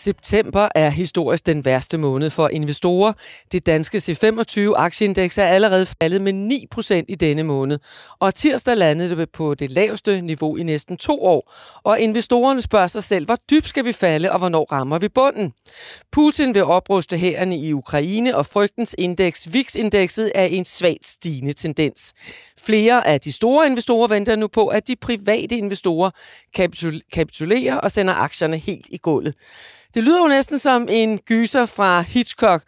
September er historisk den værste måned for investorer. Det danske C25-aktieindeks er allerede faldet med 9% i denne måned, og tirsdag landede det på det laveste niveau i næsten to år. Og investorerne spørger sig selv, hvor dybt skal vi falde, og hvornår rammer vi bunden? Putin vil opruste hærene i Ukraine, og frygtens indeks, VIX-indekset, er en svagt stigende tendens. Flere af de store investorer venter nu på, at de private investorer kapitulerer og sender aktierne helt i gulvet. Det lyder jo næsten som en gyser fra Hitchcock.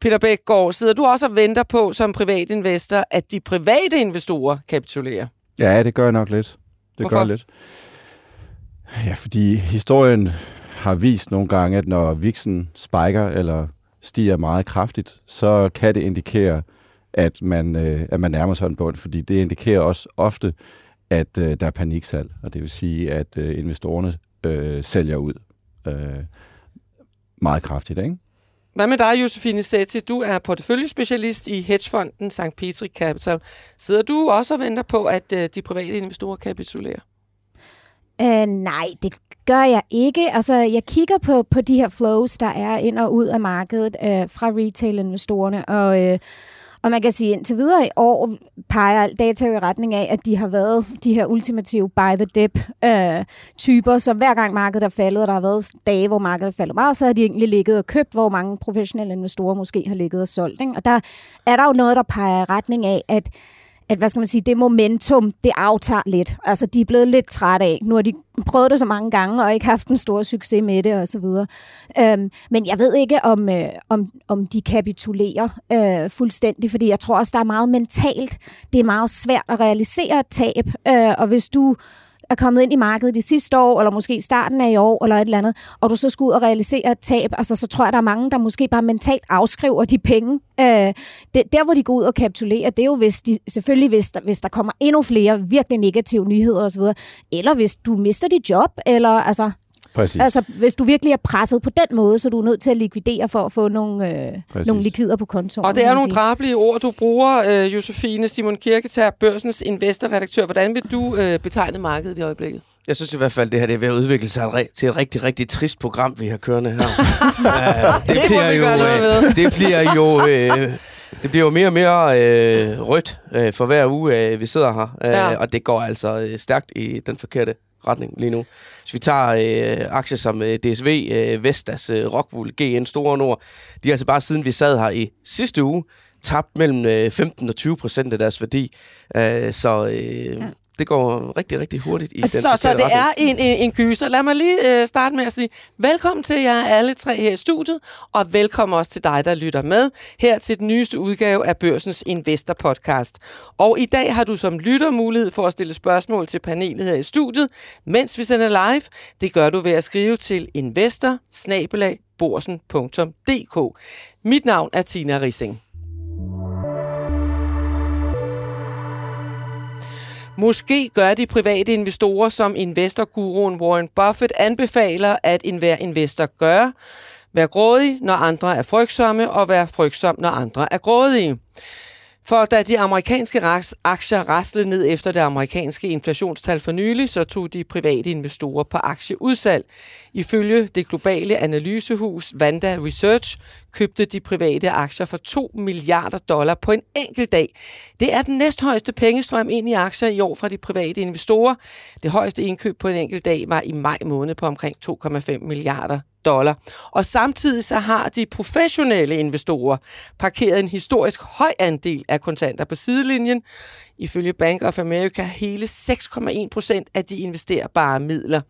Peter Bækgaard, sidder du også og venter på som privatinvestor, at de private investorer kapitulerer? Ja, det gør jeg nok lidt. Det Hvorfor? gør jeg lidt. Ja, fordi historien har vist nogle gange, at når viksen spiker eller stiger meget kraftigt, så kan det indikere, at man, øh, at man nærmer sig en bund, fordi det indikerer også ofte, at øh, der er paniksalg, og det vil sige, at øh, investorerne øh, sælger ud øh, meget kraftigt. Ikke? Hvad med dig, Josefine Setti? Du er porteføljespecialist i hedgefonden St. Petri Capital. Sidder du også og venter på, at øh, de private investorer kapitulerer? Uh, nej, det gør jeg ikke. Altså, jeg kigger på, på de her flows, der er ind og ud af markedet uh, fra retail-investorerne, og, uh, og man kan sige, at indtil videre i år peger alt data i retning af, at de har været de her ultimative buy the dip uh, typer, så hver gang markedet er faldet, og der har været dage, hvor markedet er faldet meget, så har de egentlig ligget og købt, hvor mange professionelle investorer måske har ligget og solgt. Ikke? Og der er der jo noget, der peger i retning af, at at hvad skal man sige, det momentum, det aftager lidt. Altså, de er blevet lidt trætte af. Nu har de prøvet det så mange gange, og ikke haft en stor succes med det, og så videre. Øhm, men jeg ved ikke, om, øh, om, om de kapitulerer øh, fuldstændig, fordi jeg tror også, der er meget mentalt. Det er meget svært at realisere et tab, øh, og hvis du er kommet ind i markedet de sidste år, eller måske starten af i år, eller et eller andet, og du så skal ud og realisere et tab, altså så tror jeg, der er mange, der måske bare mentalt afskriver de penge. Øh, det, der, hvor de går ud og kapitulerer, det er jo hvis de, selvfølgelig, hvis der, hvis der kommer endnu flere virkelig negative nyheder osv., eller hvis du mister dit job, eller altså, Præcis. altså hvis du virkelig er presset på den måde, så du er nødt til at likvidere for at få nogle, øh, nogle likvider på kontoen. Og det er nogle drabelige ord, du bruger, øh, Josefine Simon Kirketær, børsens investorredaktør. Hvordan vil du øh, betegne markedet i øjeblikket? Jeg synes i hvert fald, det her det er ved at udvikle sig til et rigtig, rigtig trist program, vi har kørende her. uh, det, bliver jo, øh, det bliver jo... Øh, det bliver jo mere og mere øh, rødt øh, for hver uge, øh, vi sidder her. Øh, ja. Og det går altså øh, stærkt i den forkerte retning lige nu. Hvis vi tager øh, aktier som øh, DSV, øh, Vestas, øh, Rockwool, GN, Store Nord, de har altså bare siden vi sad her i sidste uge, tabt mellem øh, 15 og 20 procent af deres værdi. Øh, så øh, ja det går rigtig, rigtig hurtigt i den Så, så det retning. er en, en, en kyser. Lad mig lige øh, starte med at sige velkommen til jer alle tre her i studiet, og velkommen også til dig, der lytter med her til den nyeste udgave af Børsens Investor Podcast. Og i dag har du som lytter mulighed for at stille spørgsmål til panelet her i studiet, mens vi sender live. Det gør du ved at skrive til investor Mit navn er Tina Rising. Måske gør de private investorer, som investorguruen Warren Buffett anbefaler, at enhver investor gør. Vær grådig, når andre er frygtsomme, og vær frygtsom, når andre er grådige. For da de amerikanske aktier raslede ned efter det amerikanske inflationstal for nylig, så tog de private investorer på aktieudsalg. Ifølge det globale analysehus Vanda Research købte de private aktier for 2 milliarder dollar på en enkelt dag. Det er den næsthøjeste pengestrøm ind i aktier i år fra de private investorer. Det højeste indkøb på en enkelt dag var i maj måned på omkring 2,5 milliarder dollar. Og samtidig så har de professionelle investorer parkeret en historisk høj andel af kontanter på sidelinjen. Ifølge Bank of America hele 6,1 procent af de investerbare midler.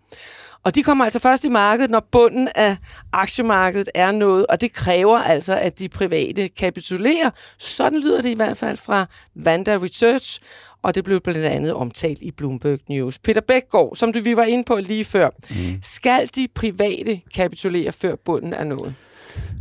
Og de kommer altså først i markedet, når bunden af aktiemarkedet er nået, og det kræver altså, at de private kapitulerer. Sådan lyder det i hvert fald fra Vanda Research, og det blev blandt andet omtalt i Bloomberg News. Peter Bækgaard, som du vi var inde på lige før, mm. skal de private kapitulere før bunden er nået?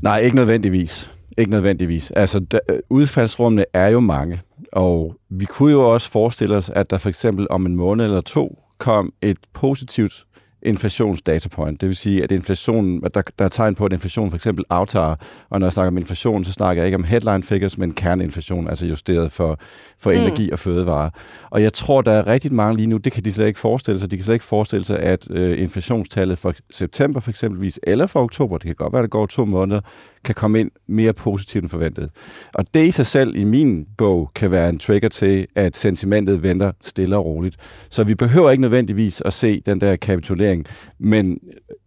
Nej, ikke nødvendigvis. Ikke nødvendigvis. Altså, der, udfaldsrummene er jo mange, og vi kunne jo også forestille os, at der for eksempel om en måned eller to kom et positivt inflationsdatapoint. Det vil sige, at inflationen, at der, der er tegn på, at inflationen for eksempel aftager. Og når jeg snakker om inflation, så snakker jeg ikke om headline figures, men kerneinflation, altså justeret for, for mm. energi og fødevare. Og jeg tror, der er rigtig mange lige nu, det kan de slet ikke forestille sig. De kan slet ikke forestille sig, at øh, inflationstallet for september for eksempelvis, eller for oktober, det kan godt være, at det går to måneder, kan komme ind mere positivt end forventet. Og det i sig selv i min bog kan være en trigger til, at sentimentet venter stille og roligt. Så vi behøver ikke nødvendigvis at se den der kapitulering, men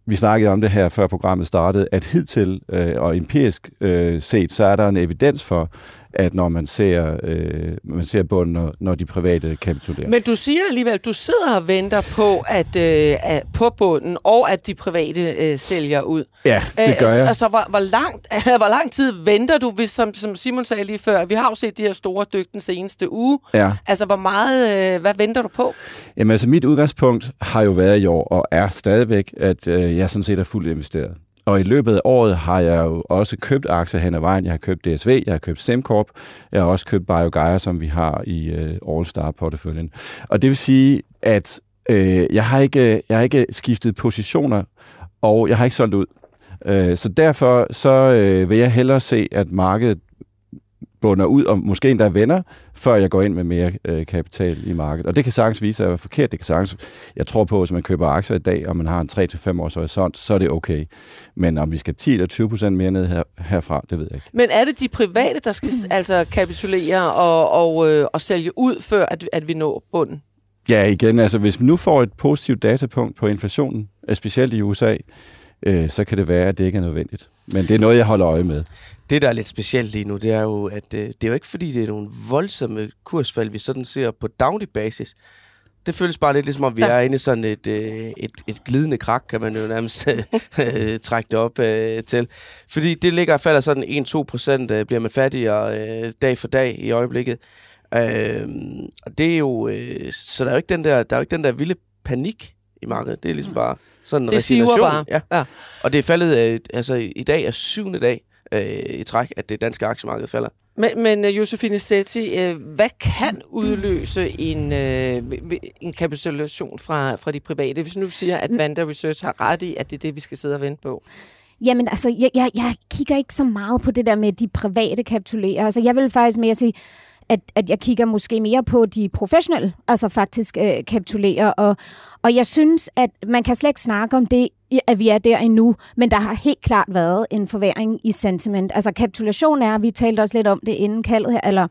vi snakkede om det her, før programmet startede, at hidtil øh, og empirisk øh, set, så er der en evidens for, at når man ser, øh, man ser bunden, når, når de private kapitulerer. Men du siger alligevel, at du sidder og venter på, at, øh, at på bunden, og at de private øh, sælger ud. Ja, det gør jeg. Altså, hvor, hvor, langt, hvor lang tid venter du, hvis, som, som Simon sagde lige før, vi har jo set de her store dyk den seneste uge. Ja. Altså, hvor meget, øh, hvad venter du på? Jamen altså, mit udgangspunkt har jo været i år, og er stadigvæk, at øh, jeg sådan set er fuldt investeret. Og i løbet af året har jeg jo også købt aktier hen ad vejen. Jeg har købt DSV, jeg har købt SimCorp, jeg har også købt BioGaia, som vi har i øh, All-Star-porteføljen. Og det vil sige, at øh, jeg, har ikke, jeg har ikke skiftet positioner, og jeg har ikke solgt ud. Øh, så derfor så øh, vil jeg hellere se, at markedet bunder ud, og måske endda vender, før jeg går ind med mere øh, kapital i markedet. Og det kan sagtens vise sig at være forkert. Det kan sagtens, jeg tror på, at hvis man køber aktier i dag, og man har en 3-5 års horisont, så er det okay. Men om vi skal 10 eller 20 procent mere ned her, herfra, det ved jeg ikke. Men er det de private, der skal altså kapitulere og, og, øh, og sælge ud, før at, at vi når bunden? Ja, igen, altså hvis vi nu får et positivt datapunkt på inflationen, specielt i USA, øh, så kan det være, at det ikke er nødvendigt. Men det er noget, jeg holder øje med. Det, der er lidt specielt lige nu, det er jo, at øh, det er jo ikke fordi, det er nogle voldsomme kursfald, vi sådan ser på daglig basis. Det føles bare lidt ligesom, om vi ja. er inde i sådan et, øh, et, et glidende krak, kan man jo nærmest øh, trække det op øh, til. Fordi det ligger og falder sådan 1-2 procent, øh, bliver man fattigere øh, dag for dag i øjeblikket. Øh, og det er jo, øh, så der er jo ikke den der, der er jo ikke den der vilde panik i markedet. Det er ligesom bare sådan en det resignation. bare. Ja. ja. Og det er faldet, øh, altså i dag er syvende dag øh, i træk, at det danske aktiemarked falder. Men, men uh, Josefine Setti, uh, hvad kan udløse en, uh, en kapitulation fra, fra de private, hvis nu siger, at Vanda Research har ret i, at det er det, vi skal sidde og vente på? Jamen, altså, jeg, jeg, jeg kigger ikke så meget på det der med de private kapitulerer. Altså, jeg vil faktisk mere sige, at, at jeg kigger måske mere på de professionelle, altså faktisk øh, kapitulerer. Og, og jeg synes, at man kan slet ikke snakke om det, at vi er der endnu, men der har helt klart været en forværing i sentiment. Altså kapitulation er, vi talte også lidt om det inden kaldet her, eller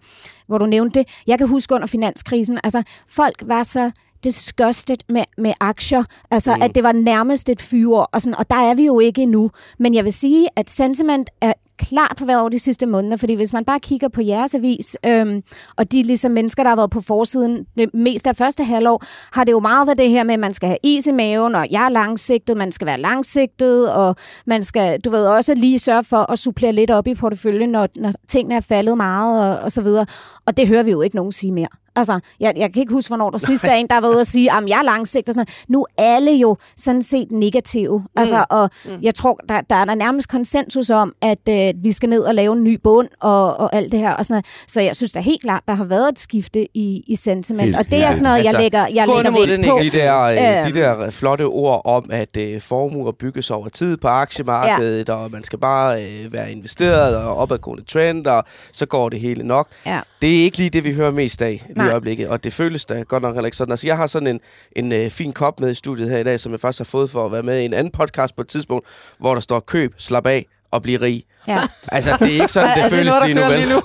hvor du nævnte det. Jeg kan huske under finanskrisen, altså folk var så disgusted med, med aktier. Altså, mm. at det var nærmest et fyre, og, sådan, og der er vi jo ikke endnu. Men jeg vil sige, at sentiment er klart på hver over de sidste måneder, fordi hvis man bare kigger på jeres avis, øhm, og de ligesom mennesker, der har været på forsiden det mest af første halvår, har det jo meget været det her med, at man skal have is i maven, og jeg er langsigtet, man skal være langsigtet, og man skal, du ved, også lige sørge for at supplere lidt op i porteføljen, når, når tingene er faldet meget, og, og så videre. Og det hører vi jo ikke nogen sige mere. Altså, jeg, jeg kan ikke huske, hvornår der sidste er en, der har været ude at sige, at jeg er langsigtet. Sådan Nu er alle jo sådan set negative. Mm. Altså, og mm. jeg tror, der, der er der nærmest konsensus om, at øh, vi skal ned og lave en ny bund og, og alt det her. Og sådan Så jeg synes da helt klart, der har været et skifte i, i sentiment. Helt, og det er sådan noget, altså, jeg lægger, jeg lægger vægt på. De der, øh, de der flotte ord om, at øh, formuer bygges over tid på aktiemarkedet, ja. og man skal bare øh, være investeret og opadgående trend, og så går det hele nok. Ja. Det er ikke lige det, vi hører mest af. Nej i øjeblikket, og det føles da godt nok heller ikke sådan. Altså, jeg har sådan en, en øh, fin kop med i studiet her i dag, som jeg faktisk har fået for at være med i en anden podcast på et tidspunkt, hvor der står køb, slap af og blive rig. Ja. altså, det er ikke sådan, det er føles det noget, lige nu, vel? Lige nu?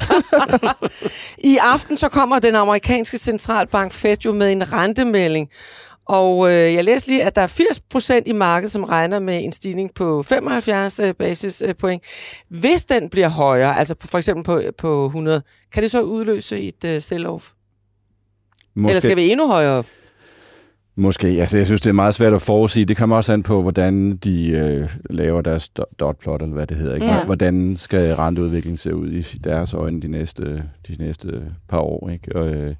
I aften så kommer den amerikanske centralbank Fed jo med en rentemelding, og øh, jeg læste lige, at der er 80 procent i markedet, som regner med en stigning på 75 øh, basispoint. Hvis den bliver højere, altså på, for eksempel på, på 100, kan det så udløse et øh, sell-off? Måske, Eller skal vi endnu højere Måske. Altså, jeg synes, det er meget svært at forudsige. Det kommer også an på, hvordan de øh, laver deres dotplot, eller hvad det hedder. Ikke? Ja. Hvordan skal renteudviklingen se ud i deres øjne de næste, de næste par år. Ikke? Og, øh,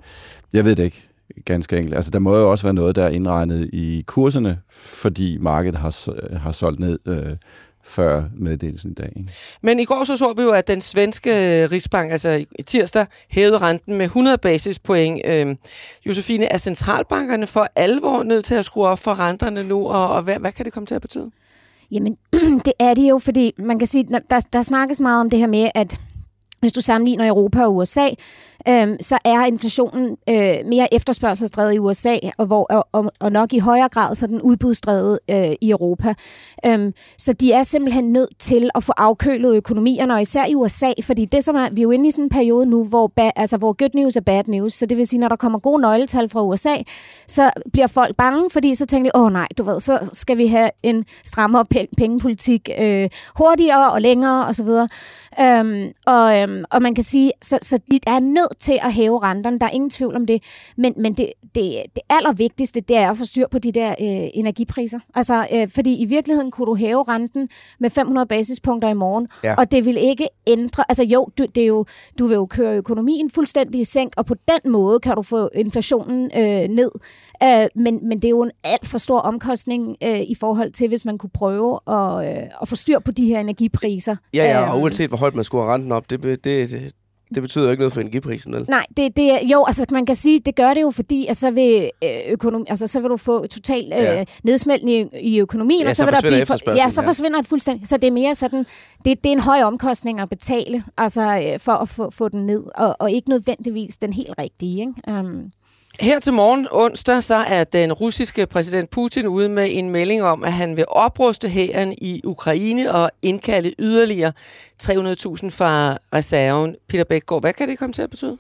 jeg ved det ikke ganske enkelt. Altså, der må jo også være noget, der er indregnet i kurserne, fordi markedet har, har solgt ned øh, før meddelelsen i dag. Ikke? Men i går så så vi jo, at den svenske Rigsbank, altså i tirsdag, hævede renten med 100 basispoint. Øh, Josefine, er centralbankerne for alvor nødt til at skrue op for renterne nu, og, og hvad, hvad kan det komme til at betyde? Jamen, det er det jo, fordi man kan sige, der, der snakkes meget om det her med, at hvis du sammenligner Europa og USA, øhm, så er inflationen øh, mere efterspørgselsdrevet i USA, og, hvor, og, og nok i højere grad så den udbudsdrevet øh, i Europa. Øhm, så de er simpelthen nødt til at få afkølet økonomierne, og især i USA, fordi det som er, vi er jo inde i sådan en periode nu, hvor, ba, altså, hvor good news er bad news, så det vil sige, når der kommer gode nøgletal fra USA, så bliver folk bange, fordi så tænker de, åh oh, nej, du ved, så skal vi have en strammere pengepolitik øh, hurtigere og længere osv., Øhm, og, øhm, og man kan sige, så, så de er nødt til at hæve renterne, der er ingen tvivl om det. Men, men det, det, det allervigtigste, det er at få styr på de der øh, energipriser. Altså, øh, fordi i virkeligheden kunne du hæve renten med 500 basispunkter i morgen, ja. og det vil ikke ændre, altså jo, du, det er jo, du vil jo køre økonomien fuldstændig i sænk, og på den måde kan du få inflationen øh, ned. Øh, men, men det er jo en alt for stor omkostning øh, i forhold til, hvis man kunne prøve at, øh, at få styr på de her energipriser. Ja, ja, og øhm. uanset hvor højt man skulle have renten op, det, det, det, det betyder jo ikke noget for energiprisen, vel? Nej, det, det, jo, altså man kan sige, det gør det jo, fordi at så, vil, øh, økonomi, altså, så vil du få total øh, ja. nedsmeltning i, i økonomien, ja, og så, så vil der blive... Ja, så forsvinder det fuldstændig. Så det er mere sådan, det, det er en høj omkostning at betale, altså øh, for at få, få den ned, og, og ikke nødvendigvis den helt rigtige, ikke? Um, her til morgen onsdag, så er den russiske præsident Putin ude med en melding om, at han vil opruste hæren i Ukraine og indkalde yderligere 300.000 fra reserven. Peter Bækgaard, hvad kan det komme til at betyde?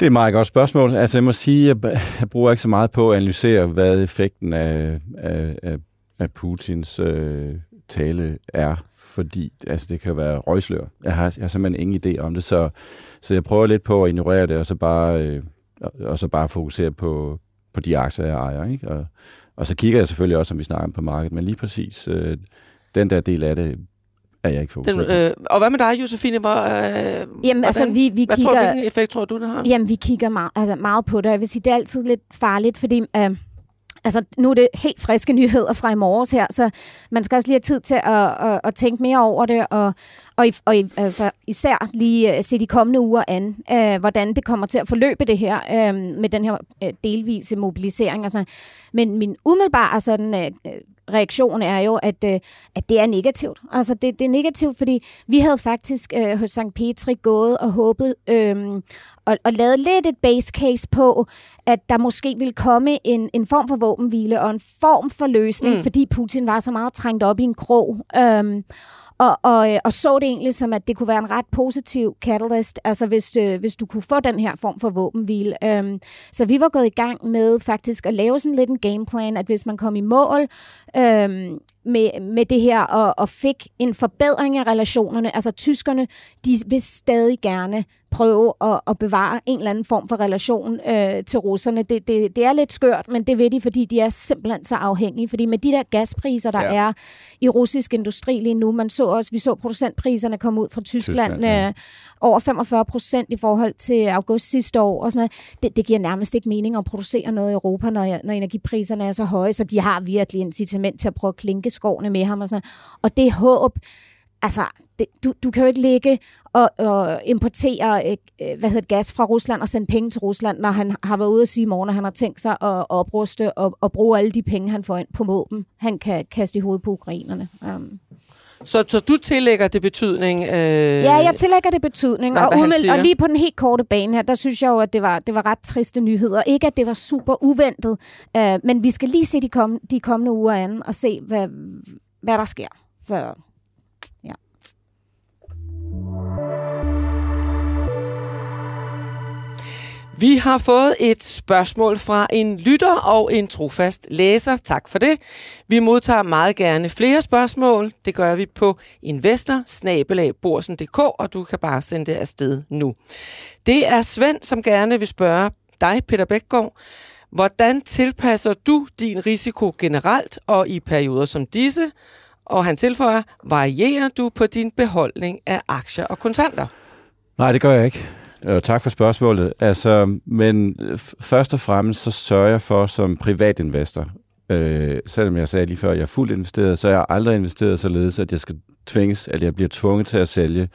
Det er et meget godt spørgsmål. Altså, jeg må sige, at jeg bruger ikke så meget på at analysere, hvad effekten af, af, af, af Putins øh, tale er, fordi altså, det kan være røgslør. Jeg har, jeg har simpelthen ingen idé om det, så, så jeg prøver lidt på at ignorere det, og så bare... Øh, og, og så bare fokusere på, på de aktier, jeg ejer. Ikke? Og, og så kigger jeg selvfølgelig også, som vi snakker om på markedet, men lige præcis øh, den der del af det, er jeg ikke fokuseret den, øh, Og hvad med dig, Josefine? Hvor, øh, jamen, altså, vi, vi hvad kigger, tror, hvilken effekt tror du, det har? Jamen, vi kigger meget, altså, meget på det. Jeg vil sige, det er altid lidt farligt, fordi... Øh, Altså, nu er det helt friske nyheder fra i morges her, så man skal også lige have tid til at, at, at tænke mere over det, og, og, og altså, især lige øh, se de kommende uger an, øh, hvordan det kommer til at forløbe det her øh, med den her øh, delvise mobilisering og sådan noget. Men min umiddelbare sådan, øh, øh reaktion er jo, at, uh, at det er negativt. Altså, det, det er negativt, fordi vi havde faktisk uh, hos St. Petri gået og håbet uh, og, og lavet lidt et base case på, at der måske ville komme en, en form for våbenhvile og en form for løsning, mm. fordi Putin var så meget trængt op i en krog. Um, og, og, øh, og så det egentlig som, at det kunne være en ret positiv catalyst, altså hvis, øh, hvis du kunne få den her form for våbenhvile. Øhm, så vi var gået i gang med faktisk at lave sådan lidt en gameplan, at hvis man kom i mål øhm, med, med det her og, og fik en forbedring af relationerne, altså tyskerne, de vil stadig gerne prøve at, at bevare en eller anden form for relation øh, til russerne. Det, det, det er lidt skørt, men det ved de, fordi de er simpelthen så afhængige. Fordi med de der gaspriser, der ja. er i russisk industri lige nu, man så også, vi så producentpriserne komme ud fra Tyskland, Tyskland ja. øh, over 45 procent i forhold til august sidste år. Og sådan noget. Det, det giver nærmest ikke mening at producere noget i Europa, når, når energipriserne er så høje, så de har virkelig incitament til at prøve at klinke skovene med ham. Og, sådan noget. og det håb, altså, det, du, du kan jo ikke ligge og, og importere øh, øh hvad hedder gas fra Rusland og sende penge til Rusland, når han har været ude at sige i morgen, at han har tænkt sig at opruste og, og bruge alle de penge, han får ind på våben, han kan kaste i hovedet på ukrainerne. Um. Så, så du tillægger det betydning? Øh... Ja, jeg tillægger det betydning. Hvad, og, umeld, og lige på den helt korte bane her, der synes jeg jo, at det var, det var ret triste nyheder. Ikke, at det var super uventet, øh, men vi skal lige se de, kom, de kommende uger an og se, hvad, hvad der sker. For Vi har fået et spørgsmål fra en lytter og en trofast læser. Tak for det. Vi modtager meget gerne flere spørgsmål. Det gør vi på investor og du kan bare sende det afsted nu. Det er Svend, som gerne vil spørge dig, Peter Bækgaard. Hvordan tilpasser du din risiko generelt og i perioder som disse? Og han tilføjer, varierer du på din beholdning af aktier og kontanter? Nej, det gør jeg ikke. Øh, tak for spørgsmålet. Altså, men først og fremmest så sørger jeg for som privatinvestor øh, selvom jeg sagde lige før, at jeg er fuldt investeret, så er jeg aldrig investeret således, at jeg skal tvinges, at jeg bliver tvunget til at sælge,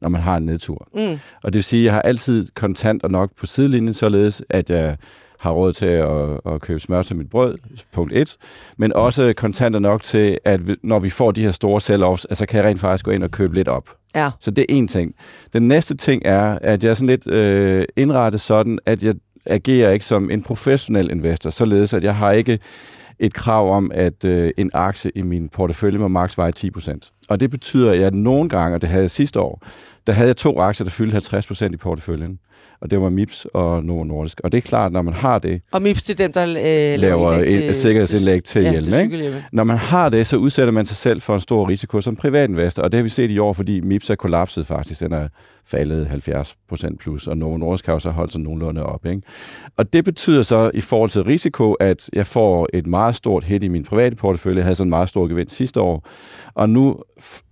når man har en nedtur. Mm. Og det vil sige, at jeg har altid kontant og nok på sidelinjen, således at jeg har råd til at, at købe smør til mit brød, punkt 1, men også kontanter nok til, at når vi får de her store sell-offs, altså kan jeg rent faktisk gå ind og købe lidt op. Ja. Så det er en ting. Den næste ting er, at jeg er sådan lidt øh, indrettet sådan, at jeg agerer ikke som en professionel investor, således at jeg har ikke et krav om, at øh, en aktie i min portefølje må maks veje 10%. Og det betyder, at jeg nogle gange, og det havde jeg sidste år, der havde jeg to aktier, der fyldte 50% i porteføljen. Og det var MIPS og Novo Nordisk. Og det er klart, når man har det... Og MIPS det er dem, der øh, laver et sikkerhedsindlæg til, ja, hjelm. Ikke? Når man har det, så udsætter man sig selv for en stor risiko som privatinvestor. Og det har vi set i år, fordi MIPS er kollapset faktisk. Den er faldet 70% plus, og Novo Nordisk har også holdt sig nogenlunde op. Ikke? Og det betyder så i forhold til risiko, at jeg får et meget stort hit i min private portefølje. Jeg havde sådan en meget stor gevinst sidste år. Og nu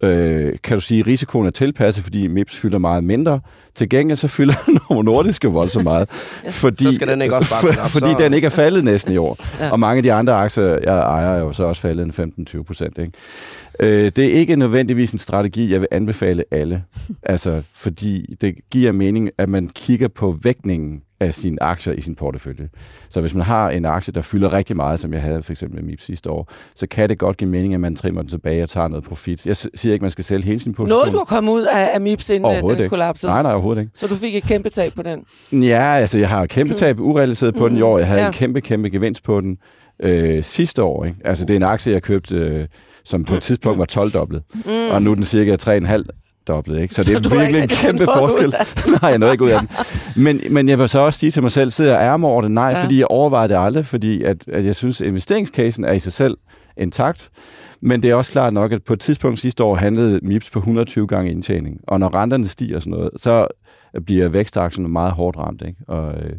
øh, kan du sige, at risikoen er tilpasset, fordi MIPS fylder meget mindre. Til gengæld så fylder Novo Nordisk voldsomt meget. ja, fordi, så skal den ikke også bare for, Fordi så... den ikke er faldet næsten i år. ja. Og mange af de andre aktier, jeg ejer, er jo så også faldet en 15-20 procent. Øh, det er ikke nødvendigvis en strategi, jeg vil anbefale alle. altså, fordi det giver mening, at man kigger på vægtningen af sine aktier i sin portefølje. Så hvis man har en aktie, der fylder rigtig meget, som jeg havde for eksempel med MIP sidste år, så kan det godt give mening, at man trimmer den tilbage og tager noget profit. Jeg siger ikke, at man skal sælge hele sin position. Noget, du har kommet ud af, af MIPS, inden den kollapsede? Nej, nej, overhovedet ikke. Så du fik et kæmpe tab på den? Ja, altså jeg har kæmpe tab urealiseret på den i år. Jeg havde ja. en kæmpe, kæmpe gevinst på den øh, sidste år. Ikke? Altså det er en aktie, jeg købte... Øh, som på et tidspunkt var 12-dobblet. Mm. Og nu er den cirka 3,5 dobblet, ikke? Så, så det er virkelig en kæmpe forskel. Nej, jeg nåede ikke ud af den. Men, men jeg vil så også sige til mig selv, sidder jeg ærmer over det? Nej, ja. fordi jeg overvejer det aldrig, fordi at, at jeg synes, at investeringscasen er i sig selv intakt. Men det er også klart nok, at på et tidspunkt sidste år handlede MIPS på 120 gange indtjening. Og når renterne stiger og sådan noget, så bliver vækstaktien meget hårdt ramt. Ikke? Og, øh,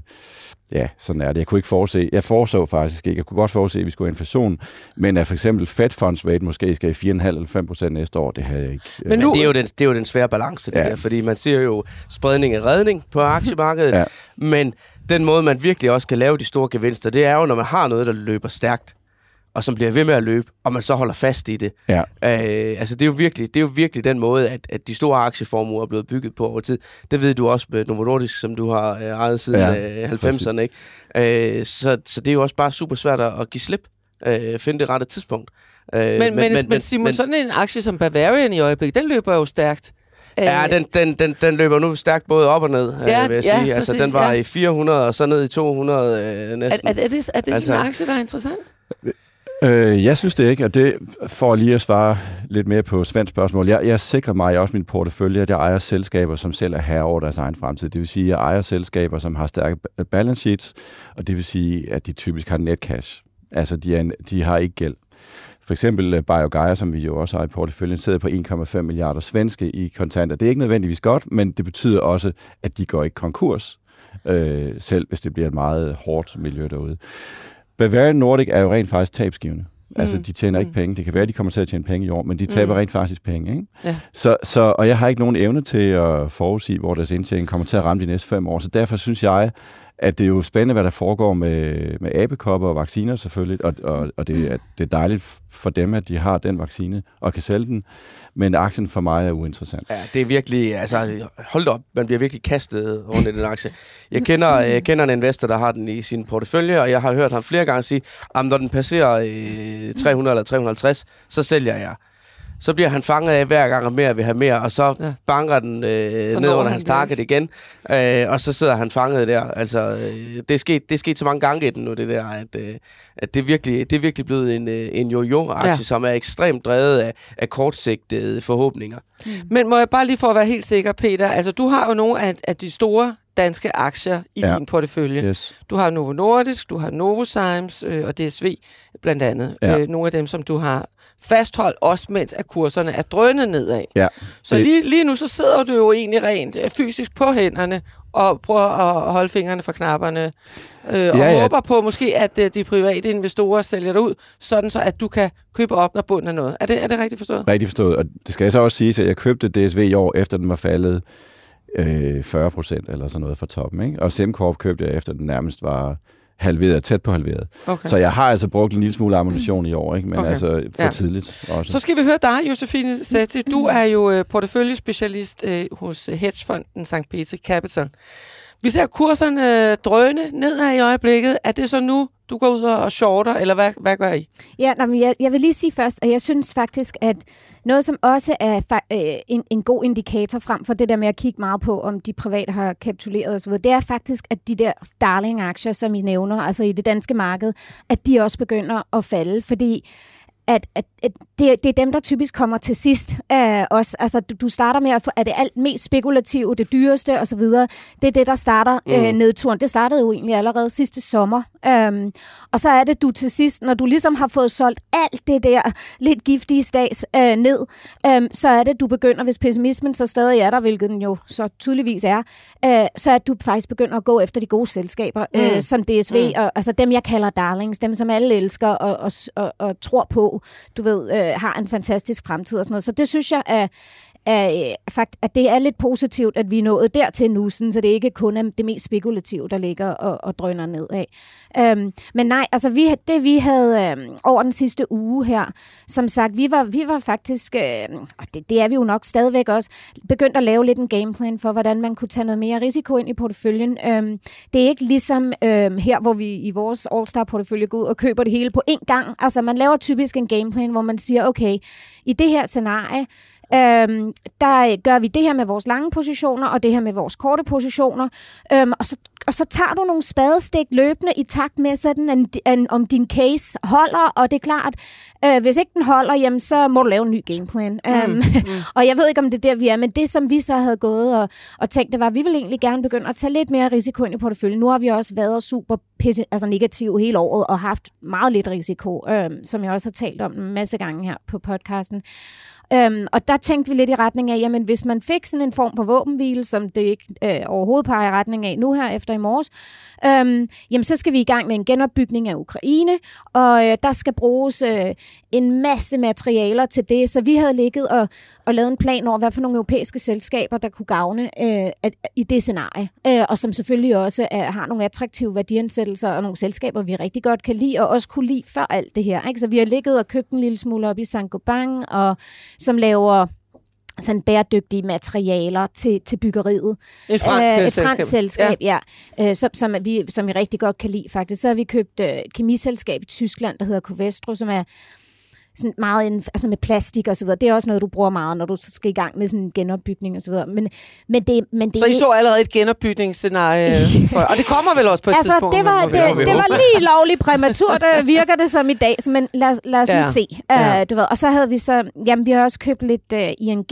ja, sådan er det. Jeg kunne ikke forudse, jeg foreså faktisk ikke, jeg kunne godt forudse, at vi skulle have inflation, men at for eksempel Fed Funds rate måske skal i 4,5 eller 5 procent næste år, det havde jeg ikke. Men, nu, men det, er jo den, det er jo den svære balance, det ja. her, fordi man siger jo spredning af redning på aktiemarkedet, ja. men den måde, man virkelig også kan lave de store gevinster, det er jo, når man har noget, der løber stærkt og som bliver ved med at løbe, og man så holder fast i det. Ja. Øh, altså det er, jo virkelig, det er jo virkelig den måde, at, at de store aktieformuer er blevet bygget på over tid. Det ved du også med Novo Nordisk, som du har øh, ejet siden ja, øh, 90'erne. Ikke? Øh, så, så det er jo også bare super svært at give slip, øh, finde det rette tidspunkt. Øh, men, men, men, men, Simon, men, sådan en aktie som Bavarian i øjeblikket, den løber jo stærkt. Ja, den, den, den, den løber nu stærkt både op og ned, ja, øh, vil jeg ja, sige. Altså, præcis, den var ja. i 400 og så ned i 200 øh, næsten. Er, er, er det, er det altså, sådan en aktie, der er interessant? Øh, jeg synes det ikke, og det får lige at svare lidt mere på Svends spørgsmål. Jeg, jeg sikrer mig også min portefølje, at jeg ejer selskaber, som selv er herre over deres egen fremtid. Det vil sige, at jeg ejer selskaber, som har stærke balance sheets, og det vil sige, at de typisk har net cash. Altså, de, er en, de har ikke gæld. For eksempel øh, BioGaia, som vi jo også har i porteføljen, sidder på 1,5 milliarder svenske i kontanter. Det er ikke nødvendigvis godt, men det betyder også, at de går ikke konkurs, øh, selv hvis det bliver et meget hårdt miljø derude. Bavarian Nordic er jo rent faktisk tabsgivende. Mm. Altså, de tjener ikke mm. penge. Det kan være, at de kommer til at tjene penge i år, men de taber mm. rent faktisk penge. Ikke? Ja. Så, så, og jeg har ikke nogen evne til at forudsige, hvor deres indtjening kommer til at ramme de næste fem år. Så derfor synes jeg, at det er jo spændende, hvad der foregår med, med abekopper og vacciner selvfølgelig, og, og, og det, at det er dejligt for dem, at de har den vaccine og kan sælge den, men aktien for mig er uinteressant. Ja, det er virkelig, altså hold op, man bliver virkelig kastet rundt i den aktie. Jeg kender, jeg kender en investor, der har den i sin portefølje, og jeg har hørt ham flere gange sige, at når den passerer øh, 300 eller 350, så sælger jeg så bliver han fanget af hver gang, og mere vil have mere, og så ja. banker den øh, ned under hans target igen, øh, og så sidder han fanget der. Altså, øh, det, er sket, det er sket så mange gange i den nu, det der, at, øh, at det, er virkelig, det er virkelig blevet en, øh, en jojo-aktie, ja. som er ekstremt drevet af, af kortsigtede forhåbninger. Men må jeg bare lige for at være helt sikker, Peter, altså du har jo nogle af, af de store danske aktier i ja. din portefølje. Yes. Du har Novo Nordisk, du har Novozymes øh, og DSV blandt andet. Ja. Øh, nogle af dem, som du har fastholdt, også mens at kurserne er drønet nedad. Ja. Så lige, lige nu så sidder du jo egentlig rent øh, fysisk på hænderne og prøver at holde fingrene fra knapperne. Øh, og ja, ja. håber på måske, at øh, de private investorer sælger det ud, sådan så at du kan købe op, når bunden er noget. Er det, er det rigtigt forstået? Rigtigt forstået. Og det skal jeg så også sige, at jeg købte DSV i år, efter den var faldet øh, 40 procent eller sådan noget fra toppen. Ikke? Og SimCorp købte jeg efter den nærmest var halveret, tæt på halveret. Okay. Så jeg har altså brugt en lille smule ammunition i år, ikke? men okay. altså for ja. tidligt også. Så skal vi høre dig, Josefine Sati. Du er jo øh, porteføljespecialist øh, hos hedgefonden St. Peter Capital. Vi ser kurserne øh, drøne nedad i øjeblikket. Er det så nu, du går ud og shorter, eller hvad, hvad gør I? Ja, nej, men jeg, jeg vil lige sige først, at jeg synes faktisk, at noget, som også er øh, en, en god indikator frem for det der med at kigge meget på, om de private har kapituleret osv., det er faktisk, at de der darling-aktier, som I nævner, altså i det danske marked, at de også begynder at falde, fordi at, at, at det, det er dem, der typisk kommer til sidst uh, også. Altså, du, du starter med at få, er det alt mest spekulative, det dyreste osv. Det er det, der starter mm. uh, nedturen. Det startede jo egentlig allerede sidste sommer. Um, og så er det, du til sidst, når du ligesom har fået solgt alt det der lidt giftige stads uh, ned, um, så er det, du begynder, hvis pessimismen så stadig er der, hvilket den jo så tydeligvis er, uh, så er du faktisk begynder at gå efter de gode selskaber, mm. uh, som DSV, mm. og altså dem, jeg kalder darlings, dem, som alle elsker og, og, og, og tror på du ved, øh, har en fantastisk fremtid og sådan noget. Så det synes jeg er, er, øh, fakt, at det er lidt positivt, at vi er nået dertil nu, sådan, så det ikke kun er det mest spekulative, der ligger og, og drøner nedad. Øhm, men nej, altså vi, det vi havde øhm, over den sidste uge her, som sagt, vi var, vi var faktisk, øhm, og det, det er vi jo nok stadigvæk også, begyndt at lave lidt en gameplan for, hvordan man kunne tage noget mere risiko ind i porteføljen. Øhm, det er ikke ligesom øhm, her, hvor vi i vores All-Star-portefølje går ud og køber det hele på én gang. Altså man laver typisk en gameplan, hvor man siger, okay, i det her scenarie, Øhm, der gør vi det her med vores lange positioner, og det her med vores korte positioner. Øhm, og, så, og så tager du nogle spadestik løbende i takt med, sådan en, en, om din case holder, og det er klart, øh, hvis ikke den holder, jamen, så må du lave en ny gameplan. Mm, øhm, mm. og jeg ved ikke, om det er der, vi er, men det, som vi så havde gået og, og tænkt, det var, at vi vil egentlig gerne begynde at tage lidt mere risiko ind i porteføljen. Nu har vi også været super pisse, altså negativ hele året, og haft meget lidt risiko, øh, som jeg også har talt om en masse gange her på podcasten. Øhm, og der tænkte vi lidt i retning af, jamen hvis man fik sådan en form for våbenhvile, som det ikke øh, overhovedet peger i retning af nu her efter i morges, øhm, jamen så skal vi i gang med en genopbygning af Ukraine, og øh, der skal bruges øh, en masse materialer til det, så vi havde ligget og, og lavet en plan over, hvad for nogle europæiske selskaber, der kunne gavne øh, at, i det scenarie, øh, og som selvfølgelig også øh, har nogle attraktive værdiansættelser og nogle selskaber, vi rigtig godt kan lide, og også kunne lide før alt det her. Ikke? Så vi har ligget og købt en lille smule op i Saint-Gobain, og som laver sådan bæredygtige materialer til, til byggeriet. Et fransk øh, et fransk selskab, ja. ja øh, som, som, vi, som vi rigtig godt kan lide faktisk. Så har vi købt øh, et kemiselskab i Tyskland, der hedder Covestro, som er sådan meget inden, altså med plastik og så videre. Det er også noget, du bruger meget, når du skal i gang med sådan en genopbygning og så videre. Men, men det, men det så I så allerede et genopbygningsscenarie? For, og det kommer vel også på et altså, tidspunkt? Det var, det, det var lige lovligt præmaturt, virker det som i dag. Men lad, lad os ja. lige se. Ja. Uh, du ved. Og så havde vi så, jamen vi har også købt lidt uh, ING,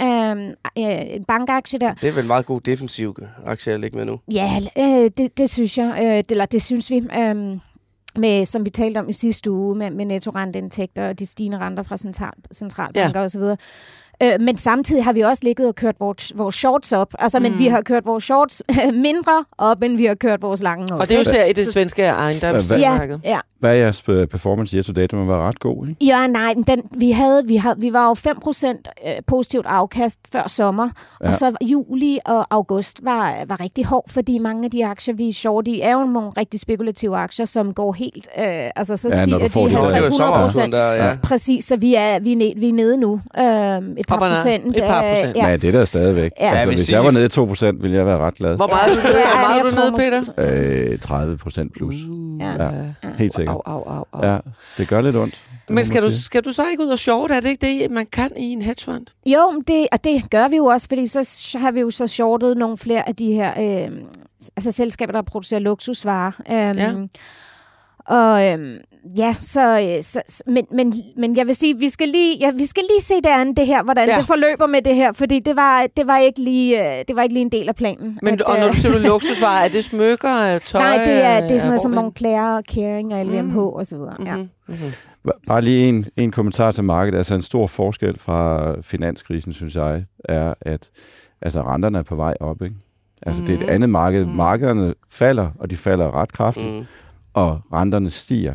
uh, uh, en bankaktie der. Det er vel en meget god defensiv aktie at lægge med nu. Ja, uh, det, det synes jeg. Uh, det, eller det synes vi. Uh, med, som vi talte om i sidste uge, med, med nettorenteindtægter og de stigende renter fra central, centralbanker ja. osv. Øh, men samtidig har vi også ligget og kørt vores, vores shorts op. Altså, mm. men vi har kørt vores shorts mindre op, end vi har kørt vores lange op. Og det er jo ser i det svenske ejendomsmarked. Ja, ja. Hvad er jeres øh, performance year to date? Den var ret god, ikke? Ja, nej, den, vi, havde, vi, havde, vi var jo 5% øh, positivt afkast før sommer, ja. og så juli og august var, var rigtig hård, fordi mange af de aktier, vi er short i, er jo nogle rigtig spekulative aktier, som går helt, øh, altså så ja, stiger de 50-100%. Der, ja. Præcis, så vi er, vi er, ned, vi er nede nu. Øh, et par procent. Et par procent. Øh, ja. ja, det er der stadigvæk. Ja. Altså, hvis jeg var nede i 2%, ville jeg være ret glad. Hvor meget, ja, hvor meget er du nede, Peter? Øh, 30% plus. Uh, ja. ja. Helt sikkert. Au, au, au, au. Ja, det gør lidt ondt. Men skal du, skal du så ikke ud og short? Er det ikke det, man kan i en hedgefond? Jo, det, og det gør vi jo også, fordi så har vi jo så shortet nogle flere af de her øh, altså selskaber, der producerer luksusvarer. Øh, ja. Og øhm, ja, så, øh, så men, men, men jeg vil sige, vi skal lige, ja, vi skal lige se det andet, det her, hvordan ja. det forløber med det her, fordi det var, det var, ikke, lige, øh, det var ikke lige en del af planen. Men, at, og når du siger luksusvarer, er det smykker, tøj? Nej, det er, det er sådan noget som Moncler, Caring og LVMH mm. og så videre. Ja. Mm-hmm. Bare lige en, en kommentar til markedet. Altså en stor forskel fra finanskrisen, synes jeg, er, at altså, renterne er på vej op. Ikke? Altså mm. det er et mm-hmm. andet marked. Mm. Markederne falder, og de falder ret kraftigt. Mm og renterne stiger.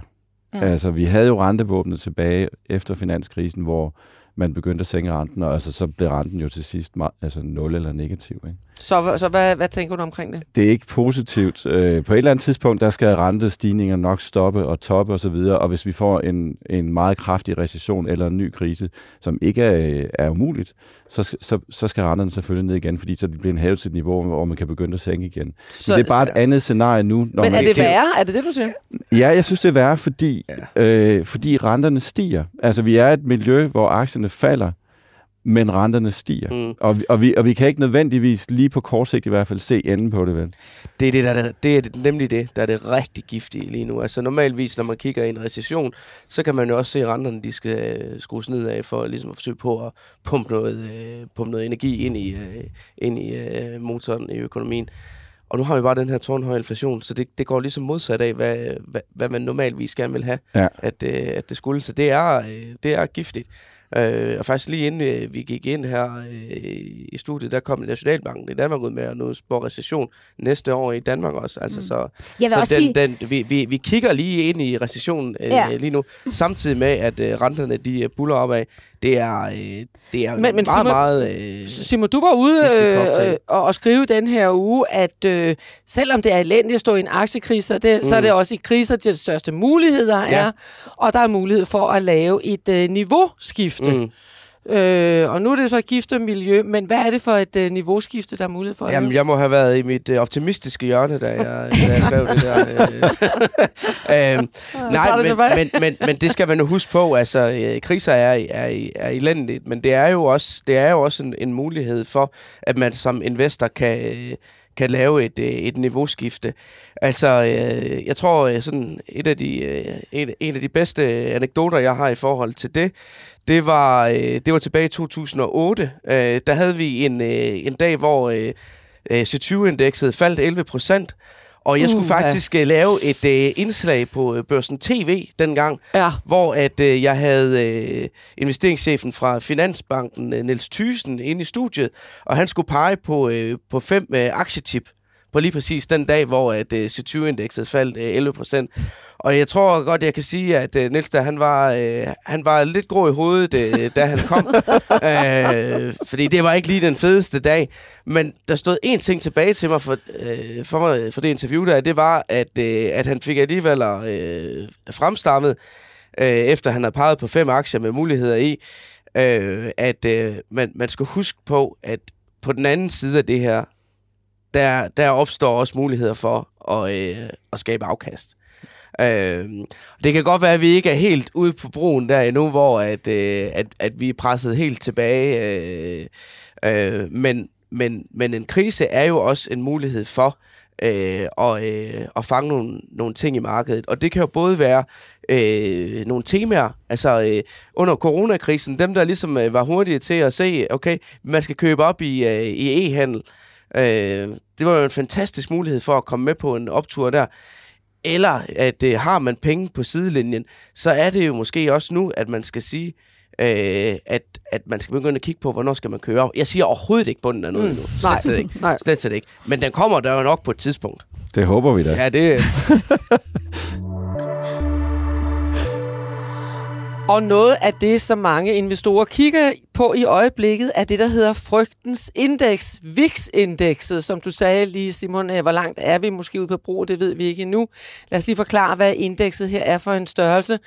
Ja. Altså, vi havde jo rentevåbnet tilbage efter finanskrisen, hvor man begyndte at sænke renten, og altså, så blev renten jo til sidst altså 0 eller negativ. Ikke? Så, så hvad, hvad tænker du omkring det? Det er ikke positivt. Øh, på et eller andet tidspunkt, der skal rentestigninger nok stoppe og toppe osv., og, og hvis vi får en, en meget kraftig recession eller en ny krise, som ikke er, er umuligt, så, så, så skal renterne selvfølgelig ned igen, fordi så det bliver en hævet til et niveau, hvor man kan begynde at sænke igen. Så, Men det er bare et andet scenarie nu. Når Men man er det værre? Er det det, du siger? Ja, jeg synes, det er værre, fordi, ja. øh, fordi renterne stiger. Altså, vi er et miljø, hvor aktierne falder, men renterne stiger. Mm. Og, vi, og, vi, og vi kan ikke nødvendigvis, lige på kort sigt i hvert fald, se enden på det, vel? Det er, det, der er, det er nemlig det, der er det rigtig giftige lige nu. Altså normalvis, når man kigger i en recession, så kan man jo også se, at renterne de skal øh, skrues ned af for ligesom at forsøge på at pumpe noget, øh, pumpe noget energi ind i, øh, ind i øh, motoren i økonomien. Og nu har vi bare den her tårnhøje inflation, så det, det går ligesom modsat af, hvad, hvad, hvad man normalvis gerne vil have, ja. at, øh, at det skulle. Så det er, øh, det er giftigt. Øh, og faktisk lige inden øh, vi gik ind her øh, i studiet, der kom Nationalbanken i Danmark ud med at nu spore recession næste år i Danmark også. Altså, mm. Så, Jeg vil så også den, sige... den, vi, vi, vi kigger lige ind i recession øh, ja. lige nu, samtidig med, at øh, renterne de øh, buller opad. Det er, øh, det er men, men meget, Simon, meget... Øh, Simon, du var ude øh, og, og skrive den her uge, at øh, selvom det er elendigt at stå i en aktiekrise, det, mm. så er det også i kriser, de største muligheder ja. er, og der er mulighed for at lave et øh, niveauskifte. Mm. Øh, og nu er det jo så et giftet miljø, men hvad er det for et øh, niveauskifte, der er mulighed for? Jamen, jeg må have været i mit øh, optimistiske hjørne, da jeg, da jeg skrev det der. Øh. øh, nej, men, men, men, men det skal man jo huske på. Altså, øh, kriser er, er, er elendigt, men det er jo også, det er jo også en, en mulighed for, at man som investor kan... Øh, kan lave et, øh, et niveauskifte. Altså, øh, jeg tror, øh, sådan et af de, øh, en, en af de bedste anekdoter, jeg har i forhold til det, det var, øh, det var tilbage i 2008. Øh, der havde vi en, øh, en dag, hvor øh, C20-indekset faldt 11 procent, og jeg skulle uh, faktisk ja. Øh, lave et øh, indslag på øh, Børsen TV dengang, ja. hvor at øh, jeg havde øh, investeringschefen fra Finansbanken, øh, Niels Thysen, inde i studiet, og han skulle pege på, øh, på fem øh, aktietip på lige præcis den dag, hvor at øh, C20-indekset faldt øh, 11 procent. Og jeg tror godt, jeg kan sige, at øh, Niels der, han var, øh, han var lidt grå i hovedet, øh, da han kom. øh, fordi det var ikke lige den fedeste dag. Men der stod en ting tilbage til mig for, øh, for, mig, for det interview der, det var, at, øh, at han fik alligevel øh, fremstammet, øh, efter han havde peget på fem aktier med muligheder i, øh, at øh, man, man skal huske på, at på den anden side af det her, der, der opstår også muligheder for at, øh, at skabe afkast. Øh, det kan godt være, at vi ikke er helt ude på broen der endnu, hvor at, øh, at, at vi er presset helt tilbage. Øh, øh, men, men, men en krise er jo også en mulighed for øh, og, øh, at fange nogle, nogle ting i markedet. Og det kan jo både være øh, nogle temaer, altså øh, under coronakrisen, dem der ligesom øh, var hurtige til at se, okay, man skal købe op i, øh, i e-handel. Øh, det var jo en fantastisk mulighed for at komme med på en optur der eller at øh, har man penge på sidelinjen, så er det jo måske også nu, at man skal sige, øh, at, at man skal begynde at kigge på, hvornår skal man køre op. Jeg siger overhovedet ikke bunden af noget mm, nu. Slet, nej, slet ikke. Nej. Slet, slet ikke. Men den kommer der jo nok på et tidspunkt. Det håber vi da. Ja, det... Og noget af det, som mange investorer kigger på i øjeblikket, er det, der hedder frygtens indeks, VIX-indekset, som du sagde lige, Simon. Øh, hvor langt er vi måske ude på brug? Det ved vi ikke endnu. Lad os lige forklare, hvad indekset her er for en størrelse.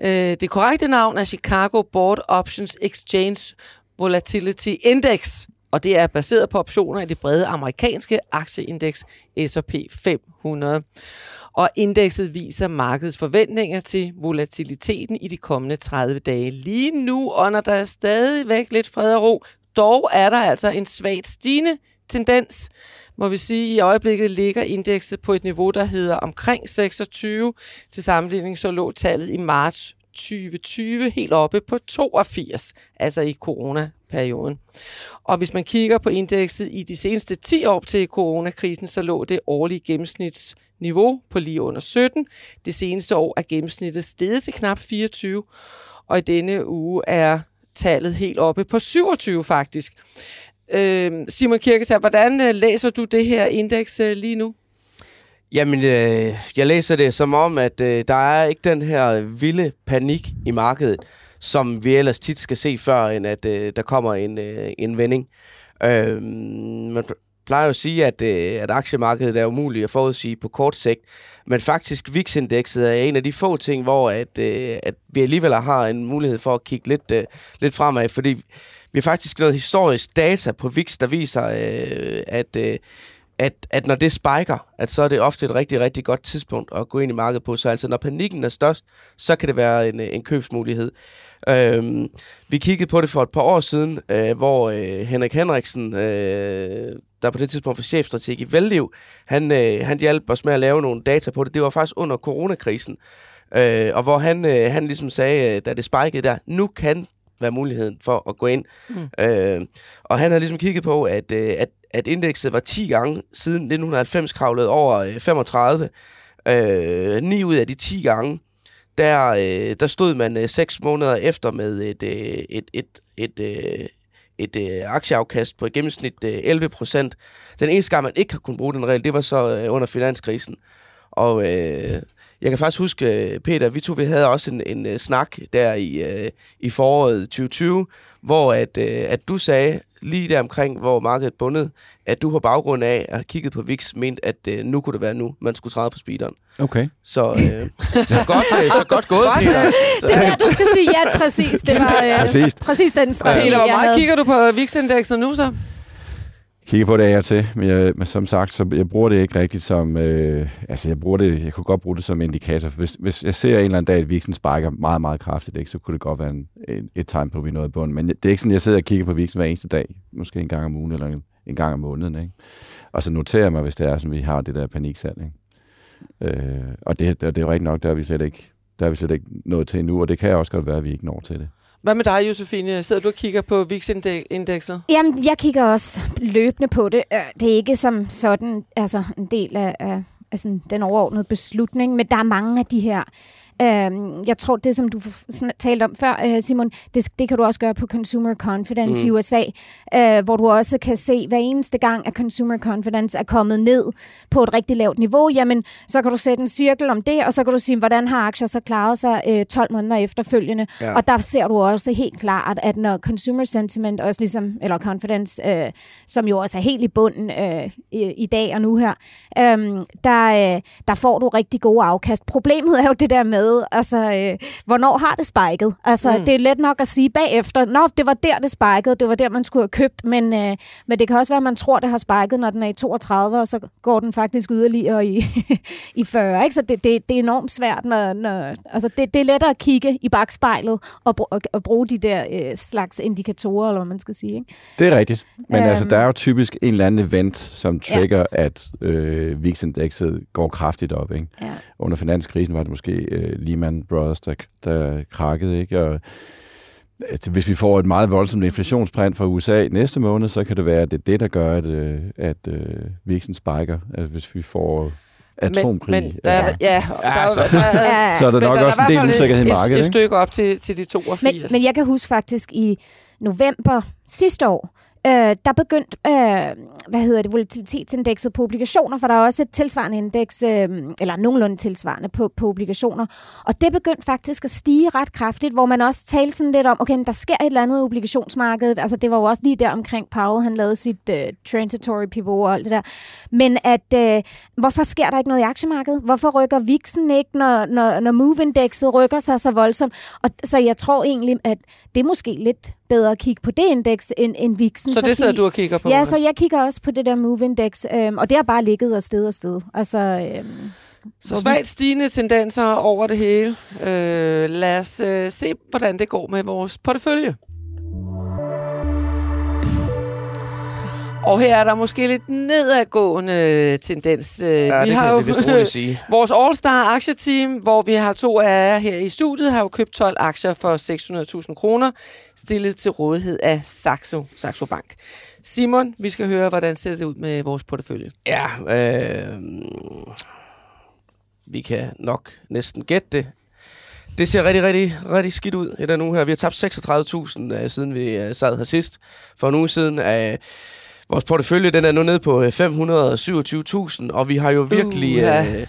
Øh, det korrekte navn er Chicago Board Options Exchange Volatility Index, og det er baseret på optioner i det brede amerikanske aktieindeks S&P 500 og indekset viser markedets forventninger til volatiliteten i de kommende 30 dage. Lige nu under der er stadigvæk lidt fred og ro, dog er der altså en svagt stigende tendens. Må vi sige, i øjeblikket ligger indekset på et niveau, der hedder omkring 26. Til sammenligning så lå tallet i marts 2020 helt oppe på 82, altså i corona perioden. Og hvis man kigger på indekset i de seneste 10 år til coronakrisen, så lå det årlige gennemsnitsniveau på lige under 17. Det seneste år er gennemsnittet steget til knap 24, og i denne uge er tallet helt oppe på 27 faktisk. Øhm, øh, Simon Kirketær, hvordan læser du det her indeks øh, lige nu? Jamen, øh, jeg læser det som om, at øh, der er ikke den her vilde panik i markedet, som vi ellers tit skal se før, end at øh, der kommer en, øh, en vending. Øh, man, plejer jo at sige, at, øh, at aktiemarkedet er umuligt at forudsige på kort sigt, men faktisk VIX-indekset er en af de få ting, hvor at, øh, at vi alligevel har en mulighed for at kigge lidt, øh, lidt fremad, fordi vi har faktisk noget historisk data på VIX, der viser, øh, at, øh, at, at når det spiker, at så er det ofte et rigtig, rigtig godt tidspunkt at gå ind i markedet på. Så altså når panikken er størst, så kan det være en, øh, en købsmulighed. Øhm, vi kiggede på det for et par år siden, øh, hvor øh, Henrik Henriksen, øh, der på det tidspunkt var chefstrateg i Velliv, han, øh, han hjalp os med at lave nogle data på det. Det var faktisk under coronakrisen. Øh, og hvor han, øh, han ligesom sagde, øh, da det spikede der, nu kan være muligheden for at gå ind. Mm. Øh, og han havde ligesom kigget på, at, øh, at, at indekset var 10 gange siden 1990 kravlet over øh, 35. Øh, 9 ud af de 10 gange, der, øh, der stod man øh, 6 måneder efter med et, øh, et, et, et, øh, et øh, aktieafkast på i gennemsnit øh, 11 procent. Den eneste gang, man ikke har kunnet bruge den regel, det var så øh, under finanskrisen. Og øh, jeg kan faktisk huske, øh, Peter, vi to vi havde også en, en uh, snak der i, uh, i foråret 2020, hvor at, uh, at du sagde, lige der omkring, hvor markedet bundet, at du på baggrund af at have kigget på VIX, mente, at uh, nu kunne det være nu, man skulle træde på speederen. Okay. Så, uh, så, godt, uh, så godt gået, Peter. Det er der, du skal sige ja, præcis. Det var uh, præcis. præcis den strategi, Peter, hvor jeg meget kigger du på VIX-indekset nu så? Kigger på det af og til, men, jeg, men som sagt, så jeg bruger det ikke rigtigt som, øh, altså jeg bruger det, jeg kunne godt bruge det som indikator. Hvis, hvis jeg ser en eller anden dag, at viksen sparker meget, meget kraftigt, ikke, så kunne det godt være en, en, et tegn på, at vi er bund. i bunden. Men det er ikke sådan, jeg sidder og kigger på viksen hver eneste dag, måske en gang om ugen eller en, en gang om måneden. Ikke? Og så noterer jeg mig, hvis det er sådan, vi har det der paniksalg. Ikke? Øh, og det, det er jo rigtigt nok, der er vi slet ikke, der er vi slet ikke nået til endnu, og det kan også godt være, at vi ikke når til det. Hvad med dig, Josefine? Sidder du og kigger på VIX-indekset? Jamen, jeg kigger også løbende på det. Øh, det er ikke som sådan altså en del af, af, altså, den overordnede beslutning, men der er mange af de her Øhm, jeg tror, det som du talte om før, øh, Simon, det, det kan du også gøre på Consumer Confidence mm. i USA, øh, hvor du også kan se, hver eneste gang, at Consumer Confidence er kommet ned på et rigtig lavt niveau, jamen, så kan du sætte en cirkel om det, og så kan du sige, hvordan har aktier så klaret sig øh, 12 måneder efterfølgende. Ja. Og der ser du også helt klart, at når Consumer Sentiment også ligesom, eller Confidence, øh, som jo også er helt i bunden øh, i, i dag og nu her, øh, der, øh, der får du rigtig gode afkast. Problemet er jo det der med, altså, øh, hvornår har det spiket? Altså, mm. det er let nok at sige bagefter, nå, det var der, det spikede, det var der, man skulle have købt, men, øh, men det kan også være, at man tror, det har spiket, når den er i 32, og så går den faktisk yderligere i, i 40, ikke? Så det, det, det er enormt svært, når, når altså, det, det er lettere at kigge i bagspejlet og, og, og bruge de der øh, slags indikatorer, eller hvad man skal sige, ikke? Det er rigtigt. Men Øhm. altså, der er jo typisk en eller anden event, som trigger, ja. at øh, VIX-indekset går kraftigt op. Ikke? Ja. Under finanskrisen var det måske øh, Lehman Brothers, der, der krakkede. Ikke? Og, altså, hvis vi får et meget voldsomt inflationsprint fra USA næste måned, så kan det være, at det er det, der gør, at, øh, at øh, VIX'en spiker. Altså, hvis vi får atomkrig. Men, men der, er, altså. ja, der, er, altså. der, er, Ja. Så er der nok også en del usikkerhed i et- markedet, Et, ikke? stykke op til, til de 82. Men, men jeg kan huske faktisk i november sidste år, øh, der begyndte, øh, hvad hedder det, volatilitetsindekset på obligationer, for der er også et tilsvarende indeks, øh, eller nogenlunde tilsvarende på, på obligationer, og det begyndte faktisk at stige ret kraftigt, hvor man også talte sådan lidt om, okay, men der sker et eller andet i obligationsmarkedet, altså det var jo også lige der omkring Powell, han lavede sit øh, transitory pivot og alt det der, men at, øh, hvorfor sker der ikke noget i aktiemarkedet? Hvorfor rykker VIXen ikke, når, når, når MOVE-indekset rykker sig så voldsomt? Og, så jeg tror egentlig, at det er måske lidt bedre at kigge på det indeks end, end VIXen. så det sidder du og kigger på? Ja, så jeg kigger også på det der MOVE-indeks, øhm, og det har bare ligget og sted og sted. Altså, øhm, Så svagt stigende tendenser over det hele. Øh, lad os øh, se, hvordan det går med vores portefølje. Og her er der måske lidt nedadgående tendens. Øh, Ja, det kan vi vist roligt sige. vores All-Star aktieteam, hvor vi har to af jer her i studiet, har jo købt 12 aktier for 600.000 kroner, stillet til rådighed af Saxo, Saxo Bank. Simon, vi skal høre, hvordan ser det ud med vores portefølje. Ja, øh, vi kan nok næsten gætte det. Det ser rigtig, rigtig, rigtig skidt ud i den uge her. Vi har tabt 36.000, øh, siden vi øh, sad her sidst. For en uge siden. Øh, vores portefølje den er nu nede på øh, 527.000, og vi har jo virkelig... Uha. Øh,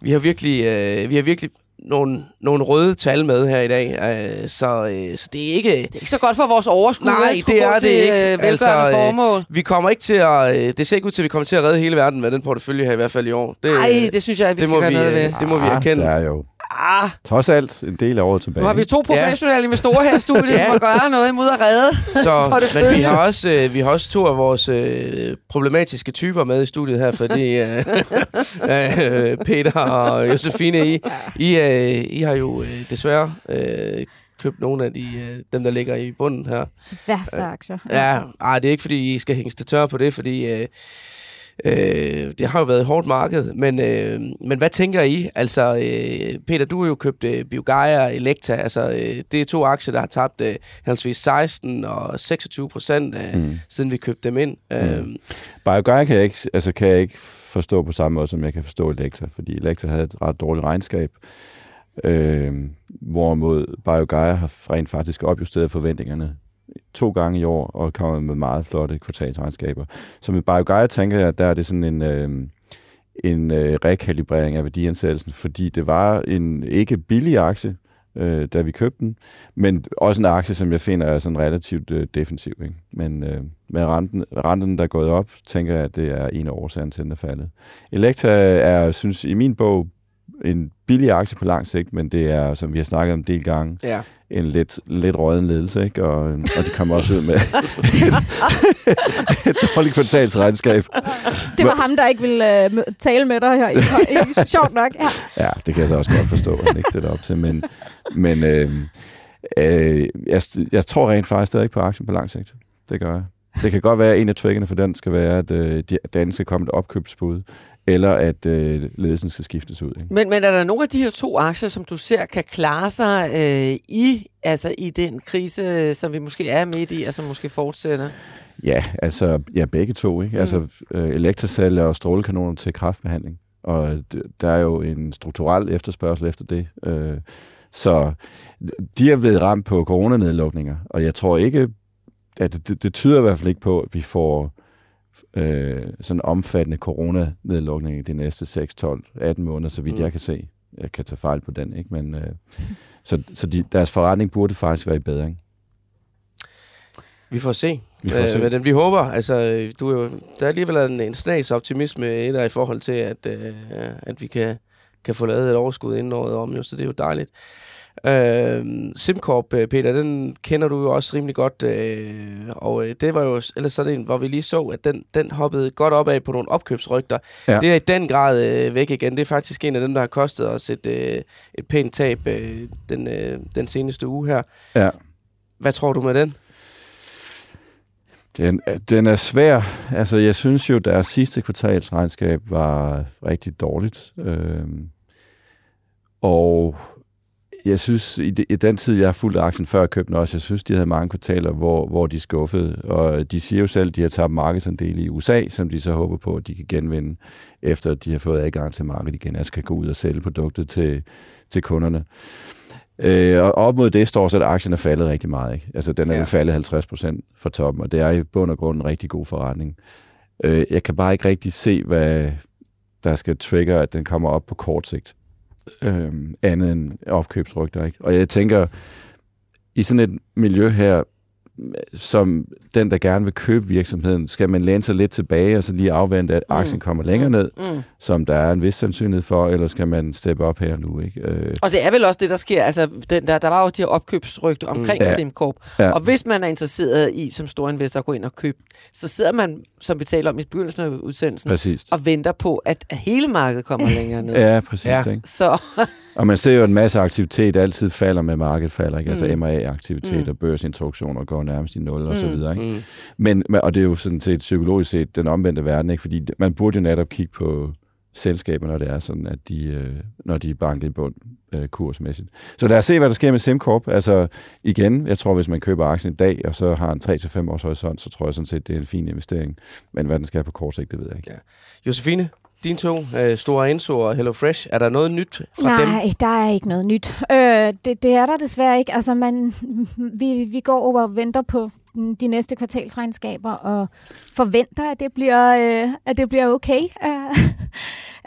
vi har virkelig, øh, vi har virkelig nogle, nogle røde tal med her i dag, øh, så, øh, så det er ikke... Det er ikke så godt for vores overskud. Nej, det er det ikke. Øh, altså, formål. vi kommer ikke til at... Øh, det ser ikke ud til, at vi kommer til at redde hele verden med den portefølje her, i hvert fald i år. Nej, det synes jeg, at vi det skal gøre vi, noget ved. Det må vi ah, erkende. Det er jo Ah. Trods alt en del af året tilbage. Nu har vi to professionelle ja. investorer her i studiet, ja. gøre noget imod at redde. Så, men vi har, også, øh, vi har også to af vores øh, problematiske typer med i studiet her, fordi øh, øh, Peter og Josefine, I, I, øh, I har jo øh, desværre øh, købt nogle af de, øh, dem, der ligger i bunden her. De værste aktier. Ja, ej, det er ikke, fordi I skal hænge til tør på det, fordi... Øh, Øh, det har jo været et hårdt marked, men, øh, men hvad tænker I? Altså, øh, Peter, du har jo købt øh, Biogaia og Elekta. Altså, øh, det er to aktier, der har tabt øh, henholdsvis 16 og 26 procent, øh, mm. siden vi købte dem ind. Mm. Øh, Biogaia kan jeg, ikke, altså, kan jeg ikke forstå på samme måde, som jeg kan forstå Elekta, fordi Elekta havde et ret dårligt regnskab. Øh, hvorimod Biogaia har rent faktisk opjusteret forventningerne to gange i år, og kommet med meget flotte kvartalsregnskaber. Så med BioGaia tænker jeg, der er det sådan en, øh, en øh, rekalibrering af værdiansættelsen, fordi det var en ikke billig aktie, øh, da vi købte den, men også en aktie, som jeg finder er sådan relativt øh, defensiv. Ikke? Men øh, med renten, renten, der er gået op, tænker jeg, at det er en af årsagerne til, den er faldet. Elektra er, synes i min bog, en billig aktie på lang sigt, men det er, som vi har snakket om en del gange, ja. en lidt, lidt råden ledelse, ikke? Og, og de kommer også ud med et dårligt kvartalsregnskab. Det var ham, der ikke ville uh, tale med dig her. I, sjovt nok. Ja. ja, det kan jeg så også godt forstå, at han ikke sætter op til. Men, men øh, øh, jeg, jeg tror rent faktisk stadig på aktien på lang sigt. Det gør jeg. Det kan godt være, at en af triggerne for den skal være, at øh, den skal komme et opkøbsbud eller at øh, ledelsen skal skiftes ud. Ikke? Men, men er der nogle af de her to aktier, som du ser kan klare sig øh, i, altså i den krise, som vi måske er midt i, og som måske fortsætter? Ja, altså ja, begge to. Ikke? Mm. Altså øh, elektricelle og strålekanoner til kraftbehandling. Og der er jo en strukturel efterspørgsel efter det. Øh, så de er blevet ramt på coronanedlukninger, og jeg tror ikke, at det, det tyder i hvert fald ikke på, at vi får øh, sådan omfattende coronanedlukning de næste 6, 12, 18 måneder, så vidt mm. jeg kan se. Jeg kan tage fejl på den, ikke? Men, øh, så så de, deres forretning burde faktisk være i bedring. Vi får se. Vi får se. Øh, men vi håber, altså, du er jo, der er alligevel en, en snas optimisme i der i forhold til, at, øh, at vi kan, kan få lavet et overskud inden året om, jo, så det er jo dejligt. Øh, SimCorp, øh, Peter, den kender du jo også rimelig godt, øh, og øh, det var jo ellers sådan en, hvor vi lige så, at den, den hoppede godt op af på nogle opkøbsrygter. Ja. Det er i den grad øh, væk igen. Det er faktisk en af dem, der har kostet os et, øh, et pænt tab øh, den, øh, den seneste uge her. Ja. Hvad tror du med den? Den, den er svær. Altså, jeg synes jo, deres sidste kvartalsregnskab var rigtig dårligt. Øh, og jeg synes, i, de, i den tid, jeg har fulgt aktien før jeg købte den også, jeg synes, de havde mange kvartaler, hvor, hvor de skuffede. Og de siger jo selv, at de har tabt markedsandel i USA, som de så håber på, at de kan genvinde, efter de har fået adgang til markedet igen, altså kan gå ud og sælge produktet til, til kunderne. Øh, og op mod det står så, at aktien er faldet rigtig meget. Ikke? Altså, den er ja. faldet 50 procent fra toppen, og det er i bund og grund en rigtig god forretning. Øh, jeg kan bare ikke rigtig se, hvad der skal trigge, at den kommer op på kort sigt øh, andet end opkøbsrygter. Ikke? Og jeg tænker, i sådan et miljø her, som den, der gerne vil købe virksomheden, skal man læne sig lidt tilbage og så lige afvente, at mm. aktien kommer længere mm. ned, mm. som der er en vis sandsynlighed for, eller skal man steppe op her nu? Ikke? Øh. Og det er vel også det, der sker. Altså, den der, der var jo de her opkøbsrygter omkring mm. ja. SimCorp. Ja. Og hvis man er interesseret i, som stor investor, at gå ind og købe, så sidder man, som vi taler om i begyndelsen af udsendelsen, præcis. og venter på, at hele markedet kommer længere ned. Ja, præcis. Ja. Ikke? Så. og man ser jo, en masse aktivitet altid falder med markedet falder. Ikke? Altså mm. MA-aktivitet mm. og børsintroduktioner går nærmest i nul og mm. så videre. Ikke? Mm. Men, og det er jo sådan set psykologisk set den omvendte verden, ikke? fordi man burde jo netop kigge på selskaber, når det er sådan, at de, øh, når de er banket i bund øh, kursmæssigt. Så lad os se, hvad der sker med SimCorp. Altså igen, jeg tror, hvis man køber aktien i dag, og så har en 3-5 års horisont, så tror jeg sådan set, det er en fin investering. Men hvad den skal have på kort sigt, det ved jeg ikke. Ja. Josefine, dine to, øh, Store Enso og Hello Fresh, er der noget nyt fra Nej, dem? Nej, der er ikke noget nyt. Øh, det, det er der desværre ikke. Altså, man, vi, vi går over og venter på mm, de næste kvartalsregnskaber og forventer, at det bliver, øh, at det bliver okay. Øh,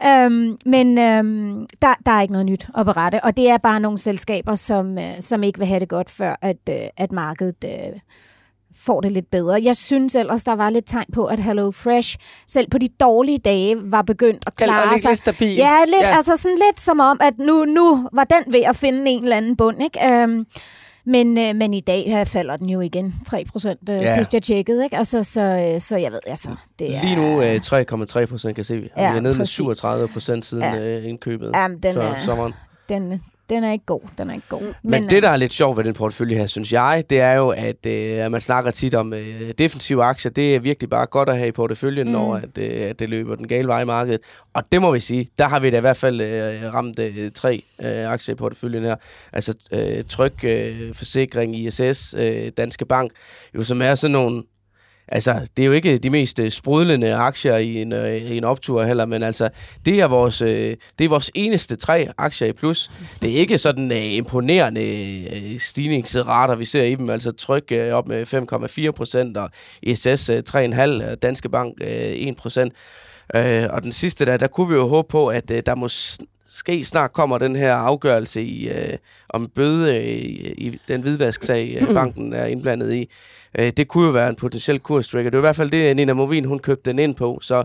øhm, men øhm, der, der er ikke noget nyt at berette, og det er bare nogle selskaber, som, øh, som ikke vil have det godt, før at, øh, at markedet øh, får det lidt bedre. Jeg synes ellers, der var lidt tegn på, at Hello Fresh, selv på de dårlige dage, var begyndt at klare lidt sig. stabil. Ja, lidt, Ja. altså sådan lidt som om, at nu, nu var den ved at finde en eller anden bund, ikke? Øhm, men, øh, men i dag her falder den jo igen 3 procent, øh, Ja. sidst jeg tjekkede, ikke? Altså, så, øh, så jeg ved, altså, det er... Lige nu øh, 3,3 procent kan se vi. Ja, vi er nede med præcis. 37 procent siden Ja. øh, indkøbet Jamen, den før er- sommeren. Den, den er ikke god, den er ikke god. Men, Men det, der er lidt sjovt ved den portefølje her, synes jeg, det er jo, at, øh, man snakker tit om øh, defensive aktier. Det er virkelig bare godt at have i porteføljen, mm. når at, øh, at det løber den gale vej i markedet. Og det må vi sige, der har vi da i hvert fald øh, ramt øh, tre øh, aktier i porteføljen her. Altså øh, Tryg, øh, Forsikring, ISS, øh, Danske Bank, jo som er sådan nogle Altså, det er jo ikke de mest øh, sprudlende aktier i en, øh, i en optur heller, men altså, det er, vores, øh, det er vores eneste tre aktier i plus. Det er ikke sådan øh, imponerende øh, stigningsrater, vi ser i dem. Altså, tryk op med 5,4 procent, og ISS 3,5, og Danske Bank 1 procent. Øh, og den sidste der, der kunne vi jo håbe på, at øh, der måske snart kommer den her afgørelse i, øh, om bøde øh, i, i den hvidvasksag, øh, banken er indblandet i. Øh, det kunne jo være en potentiel kurstrigger. Det er i hvert fald det, Nina Movin, hun købte den ind på. Så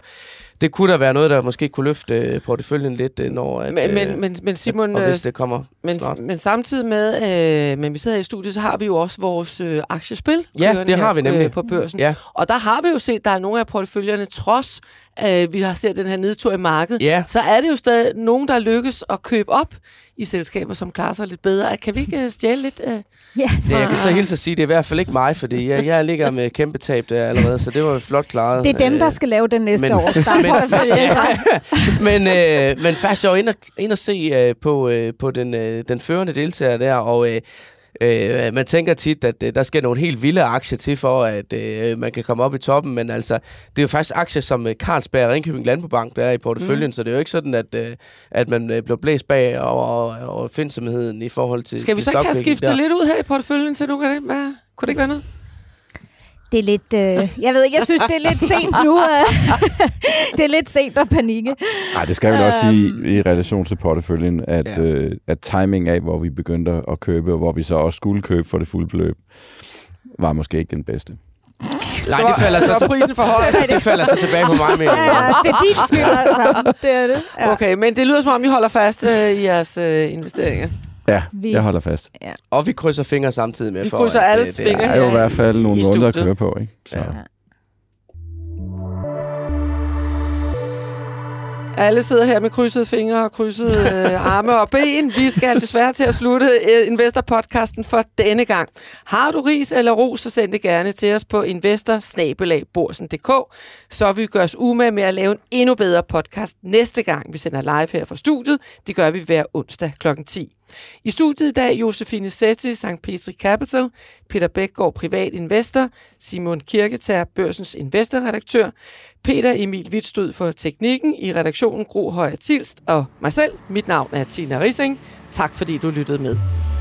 det kunne da være noget, der måske kunne løfte øh, porteføljen lidt, øh, når at, Men, øh, men, men, men Simon, og øh, hvis det kommer men, snart. men samtidig med, øh, men vi sidder her i studiet, så har vi jo også vores øh, aktiespil. Ja, det har her, vi nemlig. Øh, på børsen. Ja. Og der har vi jo set, at der er nogle af porteføljerne, trods øh, vi har set den her nedtur i markedet, Ja. så er det jo stadig nogen, der lykkes at købe op i selskaber, som klarer sig lidt bedre. Kan vi ikke øh, stjæle lidt? Øh? Ja, Ja, jeg kan så hilse at sige, at det er i hvert fald ikke mig, fordi jeg, jeg ligger med kæmpe tab der allerede, så det var jo flot klaret. det er dem, der Øh, skal lave den næste men- år. startportefølje. men, øh, men faktisk, jeg var inde og, inde og se øh, på, øh, på den, øh, den førende deltager der, og øh, øh, man tænker tit, at øh, der skal nogle helt vilde aktier til, for at øh, man kan komme op i toppen, men altså, det er jo faktisk aktier som øh, Carlsberg og Ringkøbing Landbobank, der er i porteføljen, mm. så det er jo ikke sådan, at, øh, at man øh, bliver blæst bag over, over findsomheden i forhold til Skal vi til så ikke have skiftet der. lidt ud her i porteføljen til nogle af dem? Hvad? Kunne det ikke være noget? Det er lidt, øh, jeg ved ikke, jeg synes, det er lidt sent nu. Øh, det er lidt sent at panikke. Nej, det skal vi også sige i relation til porteføljen, at, Ja. øh, at timing af, hvor vi begyndte at købe, og hvor vi så også skulle købe for det fulde beløb, var måske ikke den bedste. Nej, det falder så, til, prisen for højt. det falder så tilbage på mig, Ja, jeg. ja, det er dit skyld, altså. Det er det. Ja. Okay, men det lyder som om, I holder fast øh, i jeres øh, investeringer. Ja, Vi- jeg holder fast. Og vi krydser fingre samtidig med. Vi for, krydser at, alles det fingre. Der er jo i hvert fald nogle måneder at køre på, ikke? Så. Ja. Ja. Alle sidder her med krydsede fingre og krydsede øh, arme og ben. Vi skal desværre til at slutte øh, Investor-podcasten for denne gang. Har du ris eller ros, så send det gerne til os på investor så vi gør os umage med at lave en endnu bedre podcast næste gang, vi sender live her fra studiet. Det gør vi hver onsdag kl. 10. I studiet i dag Josefine Setti, St. Petri Capital, Peter Bækgaard, privat investor, Simon Kirketær, børsens investorredaktør, Peter Emil Wittstød for teknikken i redaktionen Gro Højer Tilst og mig selv. Mit navn er Tina Rising. Tak fordi du lyttede med.